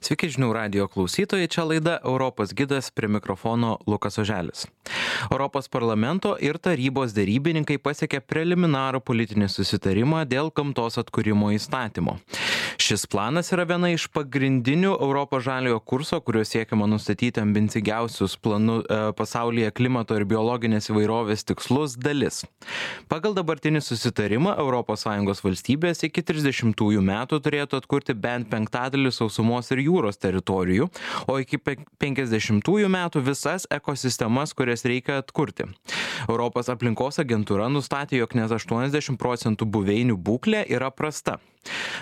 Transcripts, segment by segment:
Sveiki žinių radio klausytojai, čia laida Europos gidas prie mikrofono Lukas Oželis. Europos parlamento ir tarybos dėrybininkai pasiekė preliminarų politinį susitarimą dėl gamtos atkūrimo įstatymo. Šis planas yra viena iš pagrindinių Europos žaliojo kurso, kuriuo siekiama nustatyti ambicingiausius planų e, pasaulyje klimato ir biologinės įvairovės tikslus dalis. Pagal dabartinį susitarimą ES valstybės iki 30 metų turėtų atkurti bent penktadalį sausumos ir jūros teritorijų, o iki 50 metų visas ekosistemas, kurias reikia atkurti. Europos aplinkos agentūra nustatė, jog net 80 procentų buveinių būklė yra prasta.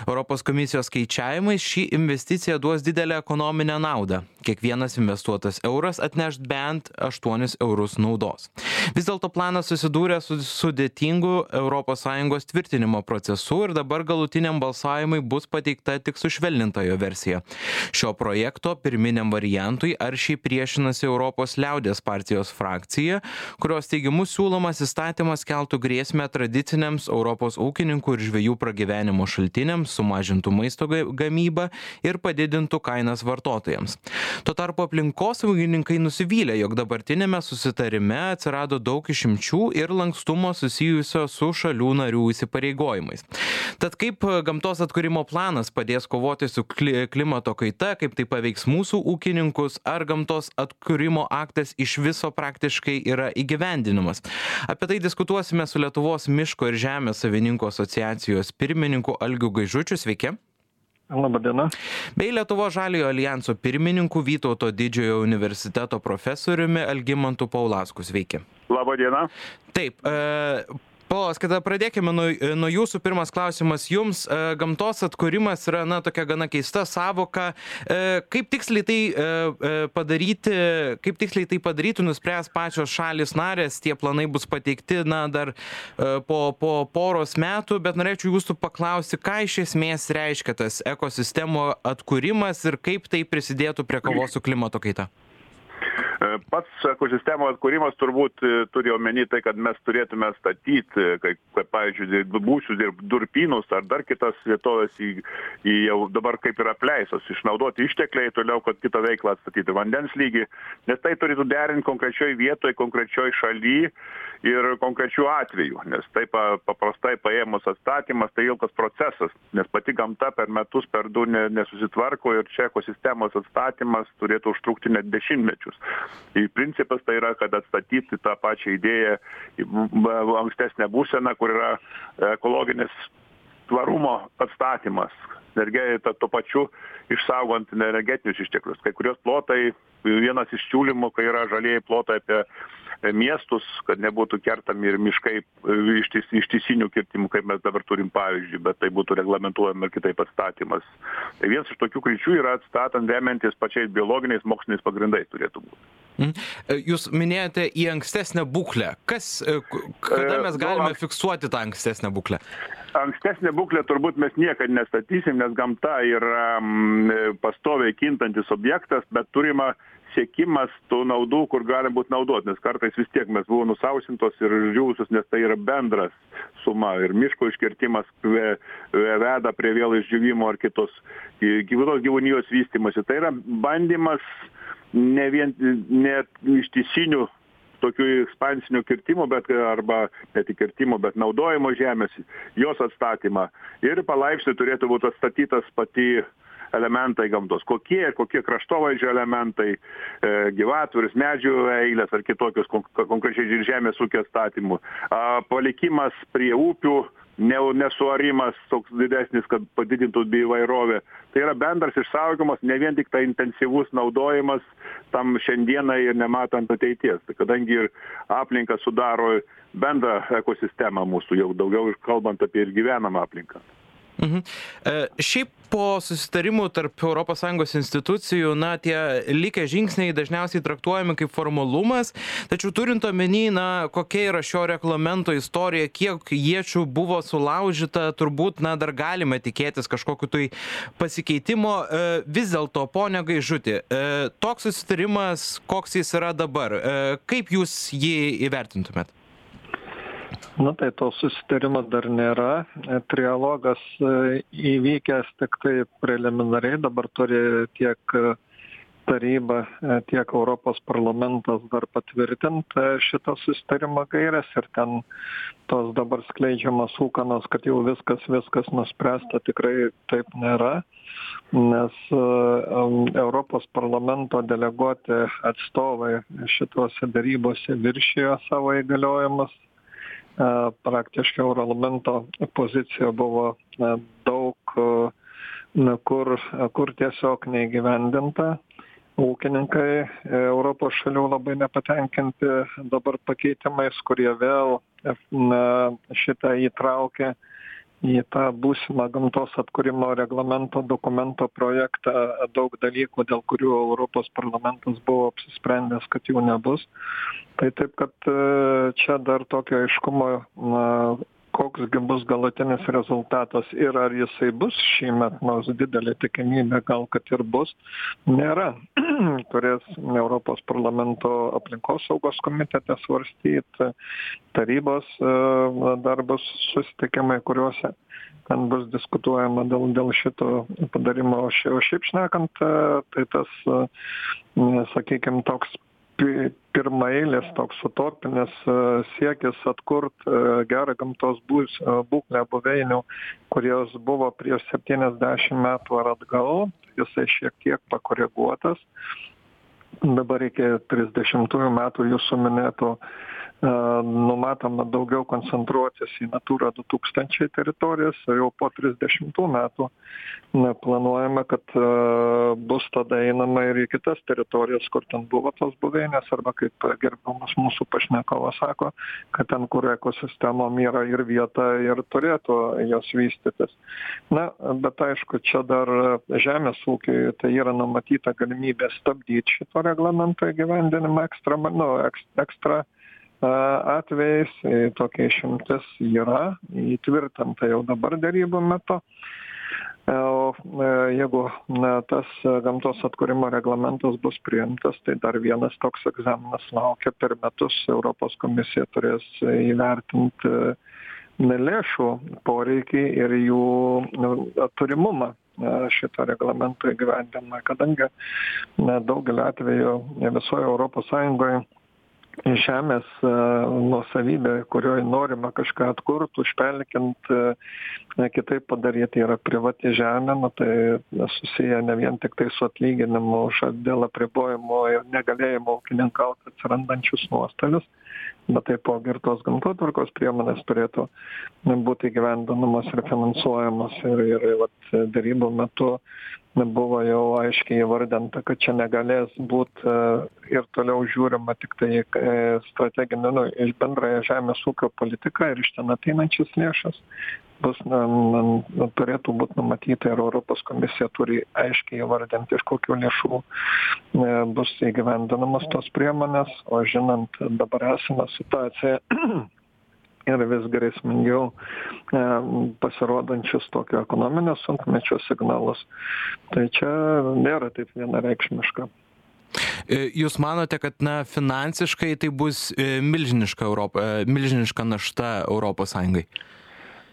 Europos komisijos skaičiavimais ši investicija duos didelę ekonominę naudą. Kiekvienas investuotas euras atneš bent 8 eurus naudos. Vis dėlto planas susidūrė su sudėtingu ES tvirtinimo procesu ir dabar galutiniam balsavimui bus pateikta tik sušvelnintojo versija. Šio projekto pirminiam variantui aršiai priešinasi Europos liaudės partijos frakcija, kurios teigimu siūlomas įstatymas keltų grėsmę tradiciniams Europos ūkininkų ir žvėjų pragyvenimo šaltiniams, sumažintų maisto gamybą ir padidintų kainas vartotojams. Tuo tarpu aplinkosaugininkai nusivylė, jog dabartinėme susitarime atsirado daug išimčių ir lankstumo susijusio su šalių narių įsipareigojimais. Tad kaip gamtos atkūrimo planas padės kovoti su klimato kaita, kaip tai paveiks mūsų ūkininkus, ar gamtos atkūrimo aktas iš viso praktiškai yra įgyvendinimas. Apie tai diskutuosime su Lietuvos miško ir žemės savininkų asociacijos pirmininku Algiu Gaižučiu. Sveiki. Labadiena. Bei Lietuvo Žaliojo alijanso pirmininku Vytauto didžiojo universiteto profesoriumi Algimantu Paulasku. Sveiki. Labadiena. Taip, e, Polas, kada pradėkime nuo, nuo jūsų, pirmas klausimas jums. E, gamtos atkūrimas yra, na, tokia gana keista savoka. E, kaip tiksliai tai e, padaryti, kaip tiksliai tai padaryti, nuspręs pačios šalis narės, tie planai bus pateikti, na, dar po, po poros metų, bet norėčiau jūsų paklausti, ką iš esmės reiškia tas ekosistemo atkūrimas ir kaip tai prisidėtų prie kovos su klimato kaita. Pats ekosistemo atkūrimas turbūt turi omeny tai, kad mes turėtume statyti, kaip, kaip pavyzdžiui, būsius ir durpynus ar dar kitas vietovės į, į jau dabar kaip yra apleisos, išnaudoti ištekliai toliau, kad kitą veiklą atstatyti vandens lygį, nes tai turėtų derinti konkrečioje vietoje, konkrečioje šalyje ir konkrečių atvejų, nes taip paprastai paėmus atstatymas tai ilgas procesas, nes pati gamta per metus, per du ne, nesusitvarko ir čia ekosistemos atstatymas turėtų užtrukti net dešimtmečius. Ir principas tai yra, kad atstatyti tą pačią idėją ankstesnę būseną, kur yra ekologinis tvarumo atstatymas, energetika tuo pačiu išsaugant energetinius išteklius. Kai kurios plotai, vienas iš siūlymų, kai yra žalieji plotai apie miestus, kad nebūtų kertami ir miškai ištis, ištisinių kirtimų, kaip mes dabar turim pavyzdžiui, bet tai būtų reglamentuojama ir kitaip atstatymas. Tai vienas iš tokių kryčių yra atstatant remiantis pačiais biologiniais moksliniais pagrindais turėtų būti. Jūs minėjote į ankstesnę būklę. Kas, kada mes galime fiksuoti tą ankstesnę būklę? Ankstesnė būklė turbūt mes niekada nestatysim, nes gamta yra pastoviai kintantis objektas, bet turima siekimas tų naudų, kur gali būti naudot, nes kartais vis tiek mes buvome nusausintos ir žuvusios, nes tai yra bendras suma ir miško iškirtimas veda prie vėl išdžiūvimo ar kitos gyvūnos gyvūnijos vystimosi. Tai yra bandymas ne vien ne ištisinių tokių ekspansinių kirtimų, bet arba ne tik kirtimų, bet naudojimo žemės, jos atstatymą. Ir palaipsniui turėtų būti atstatytas pati elementai gamtos. Kokie, kokie kraštovaizdžio elementai, e, gyvatvuris, medžių eilės ar kitokios konkrečiai žemės ūkio statymų. Palikimas prie upių ne, nesuarimas toks didesnis, kad padidintų bioįvairovę. Tai yra bendras išsaugomas, ne vien tik tai intensyvus naudojimas tam šiandienai ir nematant ateities. Tai kadangi ir aplinka sudaro bendrą ekosistemą mūsų, jau daugiau kalbant apie ir gyvenamą aplinką. Mhm. E, šiaip po susitarimų tarp ES institucijų, na, tie likę žingsniai dažniausiai traktuojami kaip formalumas, tačiau turint omeny, na, kokia yra šio reglamento istorija, kiek iečių buvo sulaužyta, turbūt, na, dar galime tikėtis kažkokiu tai pasikeitimo. E, vis dėlto, ponia Gaižutė, e, toks susitarimas, koks jis yra dabar, e, kaip jūs jį įvertintumėt? Nu tai to susitarimo dar nėra. Trialogas įvykęs tiktai preliminariai dabar turi tiek taryba tiek europos parlamentas dar patvirtint šito susitarimo gaires ir ten tos dabar skleidžiamos ūkanos kad jau viskas viskas nuspręsta tikrai taip nėra. Nes europos parlamento deleguoti atstovai šitose derybose viršijo savo įgaliojimus praktiškai eurolamento pozicija buvo na daug na kur kur tiesiog neįgyvendinta. Ūkininkai europos šalių labai nepatenkinti dabar pakeitimais kurie vėl šitą įtraukė į tą būsimą gamtos atkūrimo reglamento dokumento projektą daug dalykų dėl kurių europos parlamentas buvo apsisprendęs kad jų nebus. Tai taip kad čia dar tokio aiškumo na koks gi bus galutinis rezultatas ir ar jisai bus šįmet nors didelė tikimybė gal kad ir bus nėra. Turės europos parlamento aplinkosaugos komitete svarstyt tarybos dar bus susitikimai kuriuose ten bus diskutuojama dėl dėl šito padarimo. O šia o šiaip šnekant tai tas sakykim toks pi pirmaeilis toks utopinis siekis atkurt gerą gamtos būs būklę buveinių kurios buvo prieš septyniasdešim metų ar atgal. Jisai šiek tiek pakoreguotas. Dabar iki trisdešimtųjų metų jūsų minėtų numatoma daugiau koncentruotis į natūra du tūkstančiai teritorijas o jau po trisdešimtų metų na planuojama kad bus tada einama ir į kitas teritorijas kur ten buvo tos buveinės arba kaip gerbiamas mūsų pašnekovas sako kad ten kur ekosistemom yra ir vieta ir turėtų jos vystytis. Na bet aišku čia dar žemės ūkiui tai yra numatyta galimybė stabdyt šito reglamento įgyvendinimą ekstrema nu eks ekstra atvejais tokia išimtis yra įtvirtinta jau dabar derybų metu. O jeigu na tas gamtos atkūrimo reglamentas bus priimtas tai dar vienas toks egzaminas laukia per metus. Europos komisija turės įvertint lėšų poreikį ir jų turimumą šito reglamento įgyvendinimui kadangi na daugeliu atvejų visoj europos sąjungoj žemės nuosavybė kurioj norima kažką atkurt užpelkint na kitaip padaryt yra privati žemė nu tai susiję ne vien tiktai su atlyginimu už dėl apribojimo ir negalėjimo ūkininkaut atsirandančius nuostolius bet taipogi ir tos gamtotvarkos priemonės turėtų būt įgyvendinamos ir finansuojamos ir ir vat derybų metu buvo jau aiškiai įvardinta kad čia negalės būt ir toliau žiūrima tiktai strateginę nu iš bendrąją žemės ūkio politiką ir iš ten ateinančias lėšas bus na na turėtų būt numatyta ir europos komisija turi aiškiai įvardint iš kokių lėšų bus įgyvendinamos tos priemonės o žinant dabar esamą situaciją ir vis grėsmingiau pasirodančius tokio ekonominio sunkmečio signalus tai čia nėra taip vienareikšmiška Jūs manote, kad na, finansiškai tai bus milžiniška, Europa, milžiniška našta Europos Sąjungai?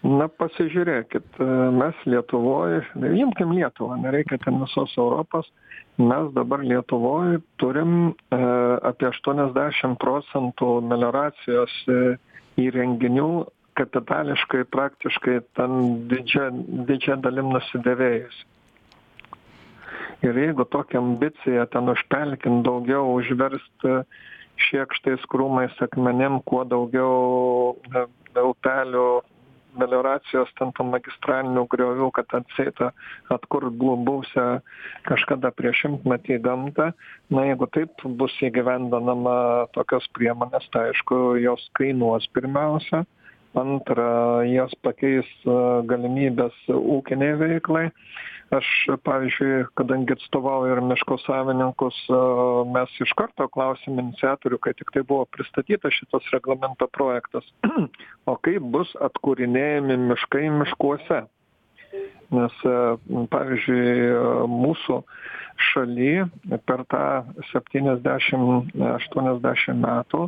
Na pasižiūrėkit, mes Lietuvoje, imkim Lietuvą, nereikia ten visos Europos, mes dabar Lietuvoje turim e, apie 80 procentų melioracijos e, įrenginių kapitališkai praktiškai ten didžia didžia dalim nusidėvėjus ir jeigu tokia ambicija ten užpelkint daugiau užverst šiekštais krūmais akmenim kuo daugiau upelių melioracijos ten tų magistralinių griovių kad atseit atkurt bu buvusią kažkada prieš šimtmetį gamtą. Na jeigu taip bus įgyvendinama tokios priemonės tai aišku jos kainuos pirmiausia antra jas pakeis galimybes ūkinei veiklai. Aš pavyzdžiui kadangi atstovauju ir miško savininkus mes iš karto klausėm iniciatorių kai tiktai buvo pristatytas šitas reglamento projektas o kaip bus atkūrinėjami miškai miškuose? Nes pavyzdžiui mūsų šaly per tą septyniasdešim aštuoniasdešim metų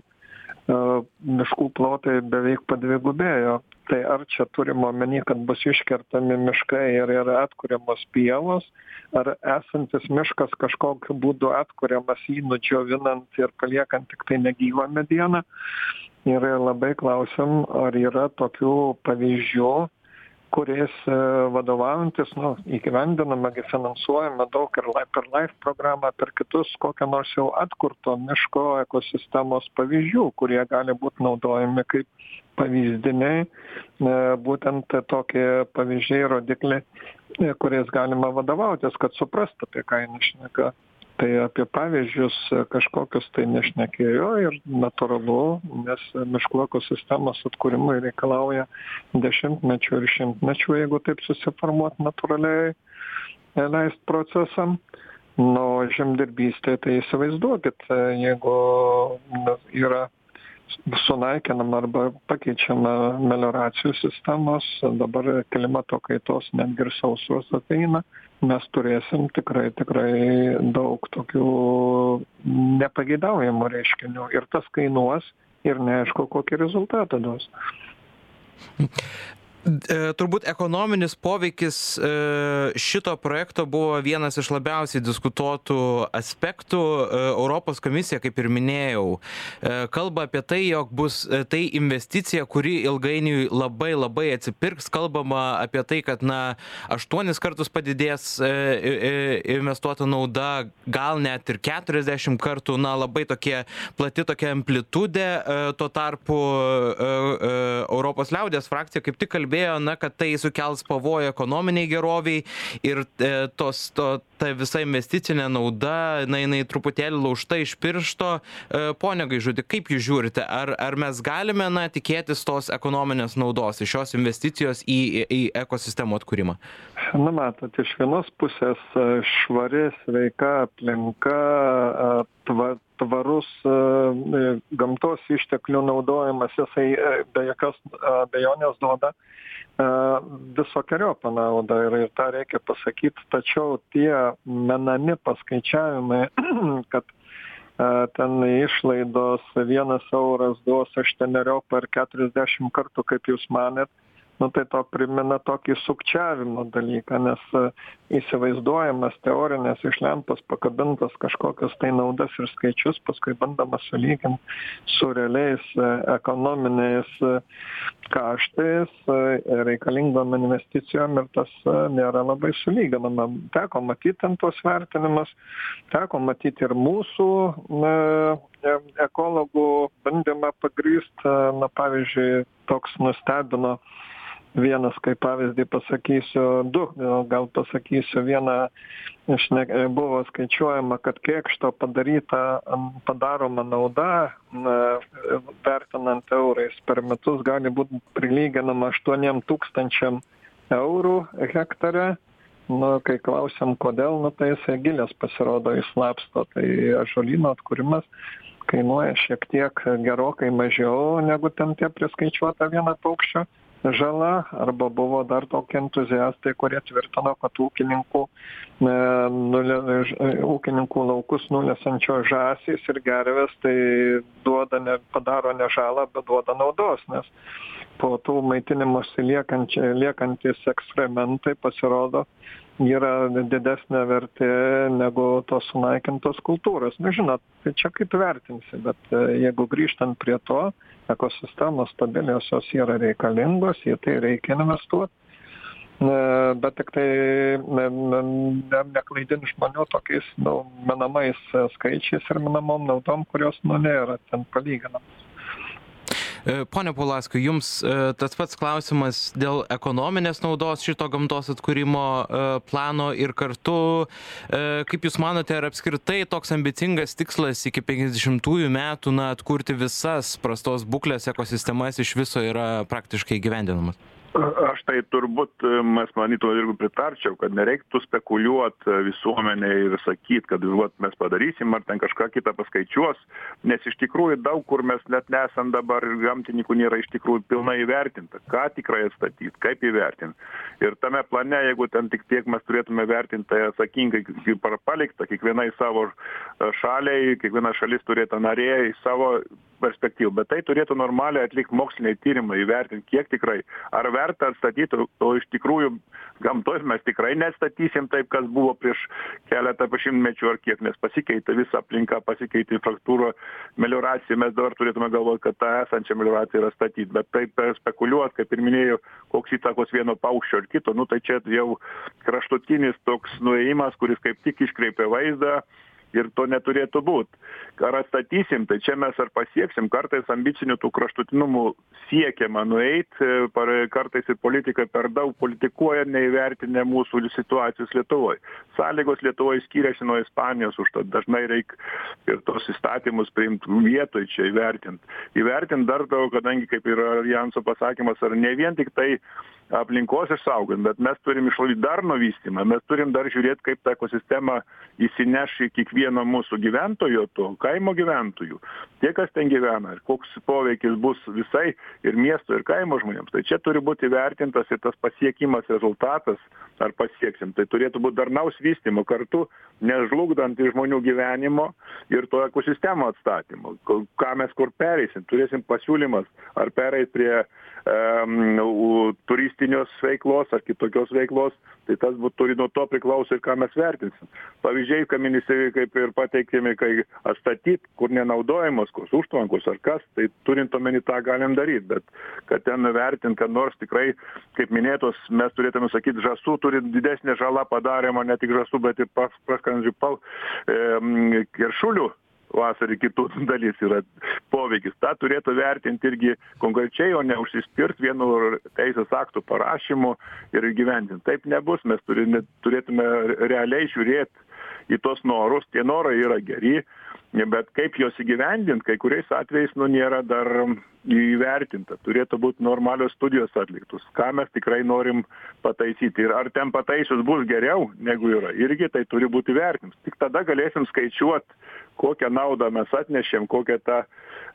miškų plotai beveik padvigubėjo. Tai ar čia turim omeny kad bus iškertami miškai ir yra atkuriamos pievos ar esantis miškas kažkokiu būdu atkuriamas jį nudžiovinant ir paliekant tiktai negyvą medieną? Ir labai klausiam ar yra tokių pavyzdžių kuriais e, vadovaujantis nu įgyvendinama gi finansuojama daug ir per laif programą per kitus kokio nors jau atkurto miško ekosistemos pavyzdžių kurie gali būt naudojami kaip pavyzdiniai e, būtent tokie pavyzdžiai rodikliai e, kuriais galima vadovautis kad suprast apie ką eina šneka tai apie pavyzdžius kažkokius tai nešnekėjo ir natūralu nes miškų ekosistemos atkūrimui reikalauja dešimtmečių ir šimtmečių jeigu taip susiformuot natūraliai leist procesam. Nu žemdirbystė tai įsivaizduokit jeigu yra sunaikinama arba pakeičiama melioracijų sistemos. Dabar klimato kaitos netgi ir sausros ateina. Mes turėsim tikrai tikrai daug tokių nepageidaujamų reiškinių. Ir tas kainuos ir neaišku kokį rezultatą duos. E, turbūt ekonominis poveikis e, šito projekto buvo vienas iš labiausiai diskutuotų aspektų. E, Europos komisija, kaip ir minėjau, kalba apie tai, jog bus tai investicija, kuri ilgainiui labai labai atsipirks. Kalbama apie tai, kad na, aštuonis kartus padidės investuota nauda, gal net ir 40 kartų, na, labai tokie plati tokia amplitudė. Tuo tarpu Europos liaudės frakcija kaip tik kalbėjo, kalbėjo na kad tai sukels pavojų ekonominei gerovei ir e, tos to ta visa investicinė nauda na jinai truputėlį laužta iš piršto. E, pone gaižuti kaip jūs žiūrite ar ar mes galime na tikėtis tos ekonominės naudos iš šios investicijos į į ekosistemų atkūrimą? Na matot iš vienos pusės e, švari sveika aplinka tva tvarus gamtos išteklių naudojimas jisai be jokios abejonės duoda visokeriopą naudą ir ir tą reikia pasakyt tačiau tie menami paskaičiavimai kad ten išlaidos vienas euras duos aštuoneriopą ar keturiasdešim kartų kaip jūs manėt nu tai to primena tokį sukčiavimo dalyką nes e, įsivaizduojamas teorines iš lempos pakabintas kažkokias tai naudas ir skaičius paskui bandoma sulygint su realiais e, ekonominiais e, kaštais reikalingom investicijom ir tas nėra labai sulyginama. Teko matyt ten tuos vertinimus teko matyt ir mūsų na ekologų bandymą pagrįst na pavyzdžiui toks nustebino vienas kaip pavyzdį pasakysiu du gal pasakysiu vieną šne buvo skaičiuojama kad kėkšto padaryta padaroma nauda na vertinant eurais per metus gali būt prilyginama aštuoniem tūkstančiam eurų hektare. Nu kai klausiam kodėl nu tai jisai gilės pasirodo išslapsto tai ąžuolyno atkūrimas kainuoja šiek tiek gerokai mažiau negu ten tie priskaičiuota vieno paukščio žala arba buvo dar tokie entuziastai kurie tvirtino kad ūkininkų e, nule ūkininkų laukus nulesančios žąsys ir gervės tai duoda ne padaro ne žalą bet duoda naudos nes po tų maitinimosi liekančia liekantys ekskrementai pasirodo yra didesnė vertė negu tos sunaikintos kultūros. Nu žinot tai čia kaip vertinsi bet e, jeigu grįžtant prie to ekosistemos stabilios jos yra reikalingos į tai reikia investuot. E, bet tiktai ne ne ne neklaidint žmonių tokiais nu menamais skaičiais ir menamom naudom kurios nu nėra ten palyginamos. E, pone Pulaskui, jums e, tas pats klausimas dėl ekonominės naudos šito gamtos atkūrimo e, plano ir kartu, kaip Jūs manote, ar apskritai toks ambicingas tikslas iki 50-ųjų metų na, atkurti visas prastos būklės ekosistemas iš viso yra praktiškai gyvendinamas? Aš tai turbūt mes manytume irgi pritarčiau kad nereiktų spekuliuot visuomenei ir sakyt kad vat mes padarysim ar ten kažką kitą paskaičiuos nes iš tikrųjų daug kur mes net nesam dabar ir gamtininkų nėra iš tikrųjų pilnai įvertinta ką tikrai atstatyt kaip įvertint. Ir tame plane jeigu ten tik tiek mes turėtume vertint tai atsakingai kaip palikta kiekvienai savo šaliai kiekviena šalis turėtų narė savo perspektyvų bet tai turėtų normaliai atlikt moksliniai tyrimai įvertint kiek tikrai ar verta atstatyt o iš tikrųjų gamtoj mes tikrai neatstatysim taip kas buvo prieš keletą šimtmečių ar kiek nes pasikeitė visa aplinka pasikeitė infrastruktūra melioracija mes dabar turėtume galvot kad tą esančią melioraciją ir atstatyt bet taip spekuliuot kaip ir minėjau koks įtakos vieno paukščio ar kito nu tai čia jau kraštutinis toks nuėjimas kuris kaip tik iškreipia vaizdą ir to neturėtų būt. Ar atstatysim tai čia mes ar pasieksim kartais ambicinių tų kraštutinumų siekiama nueit par kartais ir politikai per daug politikuoja neįvertinę mūsų situacijos lietuvoj. Sąlygos lietuvoj skiriasi nuo ispanijos užtat dažnai reik ir tuos įstatymus priimt vietoj čia įvertint. Įvertint dar daug kadangi kaip yra aljanso pasakymas ar ne vien tiktai aplinkos išsaugojim bet mes turim išlaikyt darnų vystymą. Mes turim dar žiūrėt kaip ta ekosistema įsineš į kiekvieno mūsų gyventojo to kaimo gyventojų. Tie kas ten gyvena ir koks poveikis bus visai ir miesto ir kaimo žmonėms. Tai čia turi būt įvertintas ir tas pasiekimas rezultatas ar pasieksim. Tai turėtų būt darnaus vystymo kartu nežlugdant žmonių gyvenimo ir to ekosistemų atstatymo. Ką mes kur pereisim? Turėsim pasiūlymas ar pereit prie em turistinės veiklos ar kitokios veiklos tai tas būt turi nuo to priklauso ir ką mes vertinsim. Pavyzdžiai ką ministerijoj kaip ir pateikiami kai atstatyt kur nenaudojamos kokios užtvankos ar kas tai turint omeny tą galim daryt bet kad ten vertint kad nors tikrai kaip minėtos mes turėtume sakyt žąsų turi didesnė žala padaroma ne tik žąsų bet ir pas paskrendžių pau em keršulių vasarį kitų dalis yra poveikis. Tą turėtų vertint irgi konkrečiai o ne užsispirt vienu teisės aktų parašymu ir įgyvendint. Taip nebus. Mes turime turėtume realiai žiūrėt į tuos norus. Tie norai yra geri bet kaip juos įgyvendint kai kuriais atvejais nu nėra dar įvertinta. Turėtų būt normalios studijos atliktos. Ką mes tikrai norim pataisyt ir ar ten pataisius bus geriau negu yra? Irgi tai turi būt įvertins tik tada galėsim skaičiuot kokią naudą mes atnešėm kokia ta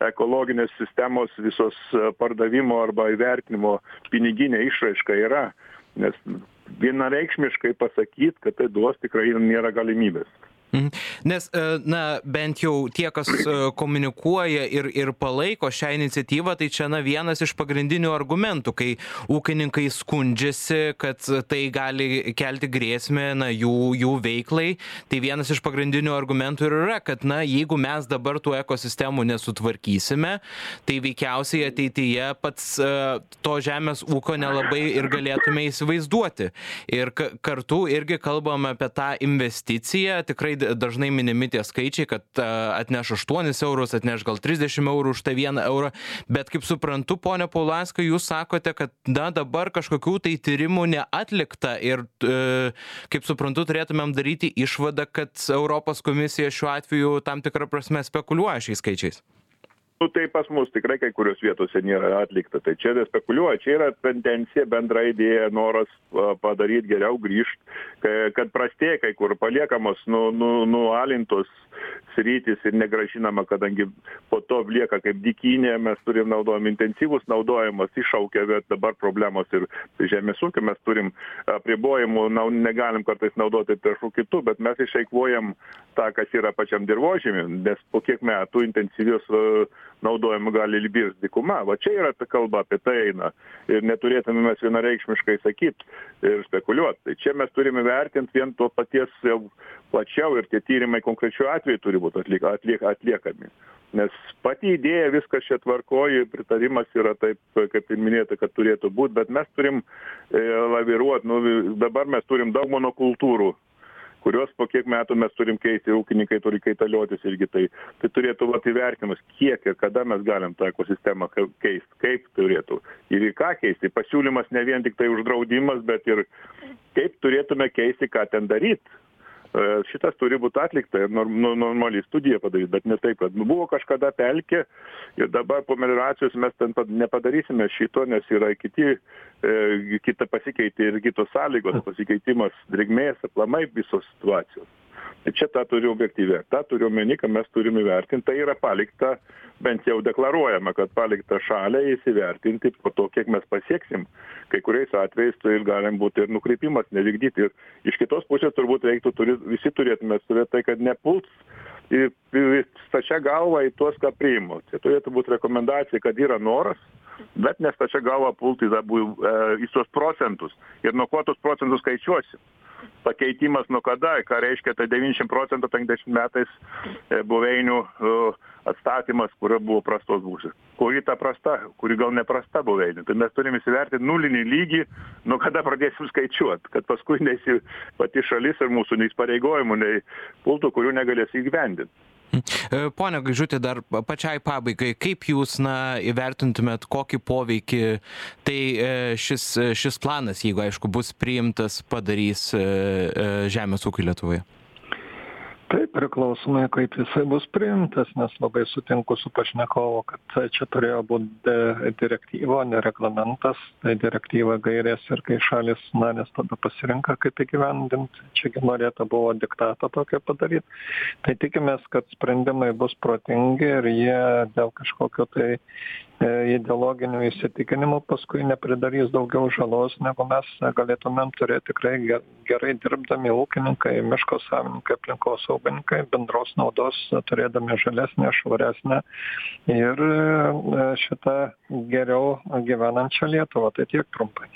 ekologinės sistemos visos pardavimo arba įvertinimo piniginė išraiška yra. Nes vienareikšmiškai pasakyt kad tai duos tikrai nėra galimybės. Nes, e, na, bent jau tie, kas e, komunikuoja ir, ir palaiko šią iniciatyvą, tai čia, na, vienas iš pagrindinių argumentų, kai ūkininkai skundžiasi, kad tai gali kelti grėsmę, na, jų, jų veiklai, tai vienas iš pagrindinių argumentų ir yra, kad, na, jeigu mes dabar tų ekosistemų nesutvarkysime, tai veikiausiai ateityje pats e, to žemės ūkio nelabai ir galėtume įsivaizduoti. Ir kartu irgi kalbame apie tą investiciją, tikrai dažnai minimi tie skaičiai, kad atneš 8 eurus, atneš gal 30 eurų už tą vieną eurą, bet kaip suprantu, ponia Paulaska, jūs sakote, kad na, dabar kažkokių tai tyrimų neatlikta ir e, kaip suprantu, turėtumėm daryti išvadą, kad Europos komisija šiuo atveju tam tikrą prasme spekuliuoja šiais skaičiais nu tai pas mus tikrai kai kurios vietose nėra atlikta. Tai čia nespekuliuoju čia yra tendencija bendra idėja noras padaryt geriau grįžt kad prastėja kai kur paliekamos nu nu nualintos sritys ir negrąžinama kadangi po to lieka kaip dykynė mes turim naudojam intensyvus naudojimas iššaukia bet dabar problemos ir žemės ūkio mes turim apribojimų nau negalim kartais naudoti trąšų kitų bet mes išeikvojam tą kas yra pačiam dirvožemy nes po kiek metų intensyvios naudojimo gali virst dykuma. Va čia yra ta kalba apie tai eina. Ir neturėtume mes vienareikšmiškai sakyt ir spekuliuot. Tai čia mes turim įvertint vien to paties jau plačiau ir tie tyrimai konkrečiu atveju turi būt atlik atliek atliekami. Nes pati idėja viskas čia tvarkoj pritarimas yra taip kaip ir minėta kad turėtų būt bet mes turim e laviruot. Nu dabar mes turim daug monokultūrų kuriuos po kiek metų mes turim keisti ūkininkai turi kaitaliotis irgi tai tai turėtų vat įvertinimas kiek ir kada mes galim tą ekosistemą keist kaip turėtų ir į ką keist tai pasiūlymas ne vien tiktai uždraudimas bet ir kaip turėtume keisti ką ten daryt šitas turi būt atlikta ir norm nu normali studija padaryt bet ne taip kad nu buvo kažkada pelkė ir dabar po melioracijos mes ten nepadarysime šito nes yra kiti e kita pasikeitė ir kitos sąlygos pasikeitimas drėgmės aplamai visos situacijos tai čia tą turiu objektyviai tą turiu omeny kad mes turim įvertint tai yra palikta bent jau deklaruojama kad palikta šaliai įsivertinti po to kiek mes pasieksim kai kuriais atvejais tai galim būt ir nukrypimas nevykdyt ir iš kitos pusės turbūt reiktų turi visi turėtume turėt tai kad nepuls į, į stačia galva į tuos, ką priimu. Tai turėtų būti rekomendacija, kad yra noras, bet ne stačia galva pulti į, e, į tuos procentus. Ir nuo ko tuos procentus skaičiuosi pakeitimas nuo kada, ką reiškia ta 90 procentų 50 metais e, buveinių atstatymas, kurio buvo prastos būsės. Kuri ta prasta, kuri gal neprasta buveinė. Tai mes turime įsivertinti nulinį lygį, nuo kada pradėsim skaičiuoti, kad paskui neįsi pati šalis ir mūsų neįsipareigojimų, nei pultų, kurių negalės įgyvendinti. E, pone Gaižutė, dar pačiai pabaigai, kaip jūs na, įvertintumėt, kokį poveikį tai e, šis, šis planas, jeigu aišku bus priimtas, padarys e, žemės ūkiui Lietuvoje? Tai priklausomai kaip jisai bus priimtas nes labai sutinku su pašnekovu kad čia turėjo būt direktyva o ne reglamentas tai direktyva gairės ir kai šalys narės tada pasirenka kaip įgyvendint čia gi norėta buvo diktatą tokį padaryt. Tai tikimės kad sprendimai bus protingi ir jie dėl kažkokio tai E, ideologinių įsitikinimų paskui nepridarys daugiau žalos negu mes galėtumėm turėt tikrai gerai dirbdami ūkininkai miško savininkai aplinkosaugininkai bendros naudos turėdami žalesnę švaresnę ir e, šitą geriau gyvenančią lietuvą. Tai tiek trumpai.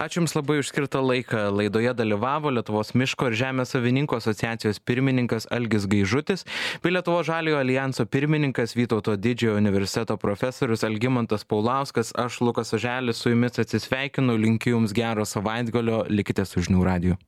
Ačiū jums labai už skirtą laiką. Laidoje dalyvavo lietuvos miško ir žemės savininkų asociacijos pirmininkas algis gaižutis bei lietuvos žaliojo aljanso pirmininkas vytauto didžiojo universiteto profesorius algimantas paulauskas. Aš lukas oželis su jumis atsisveikinu. Linkiu jums gero savaitgalio. Likite su žinių radiju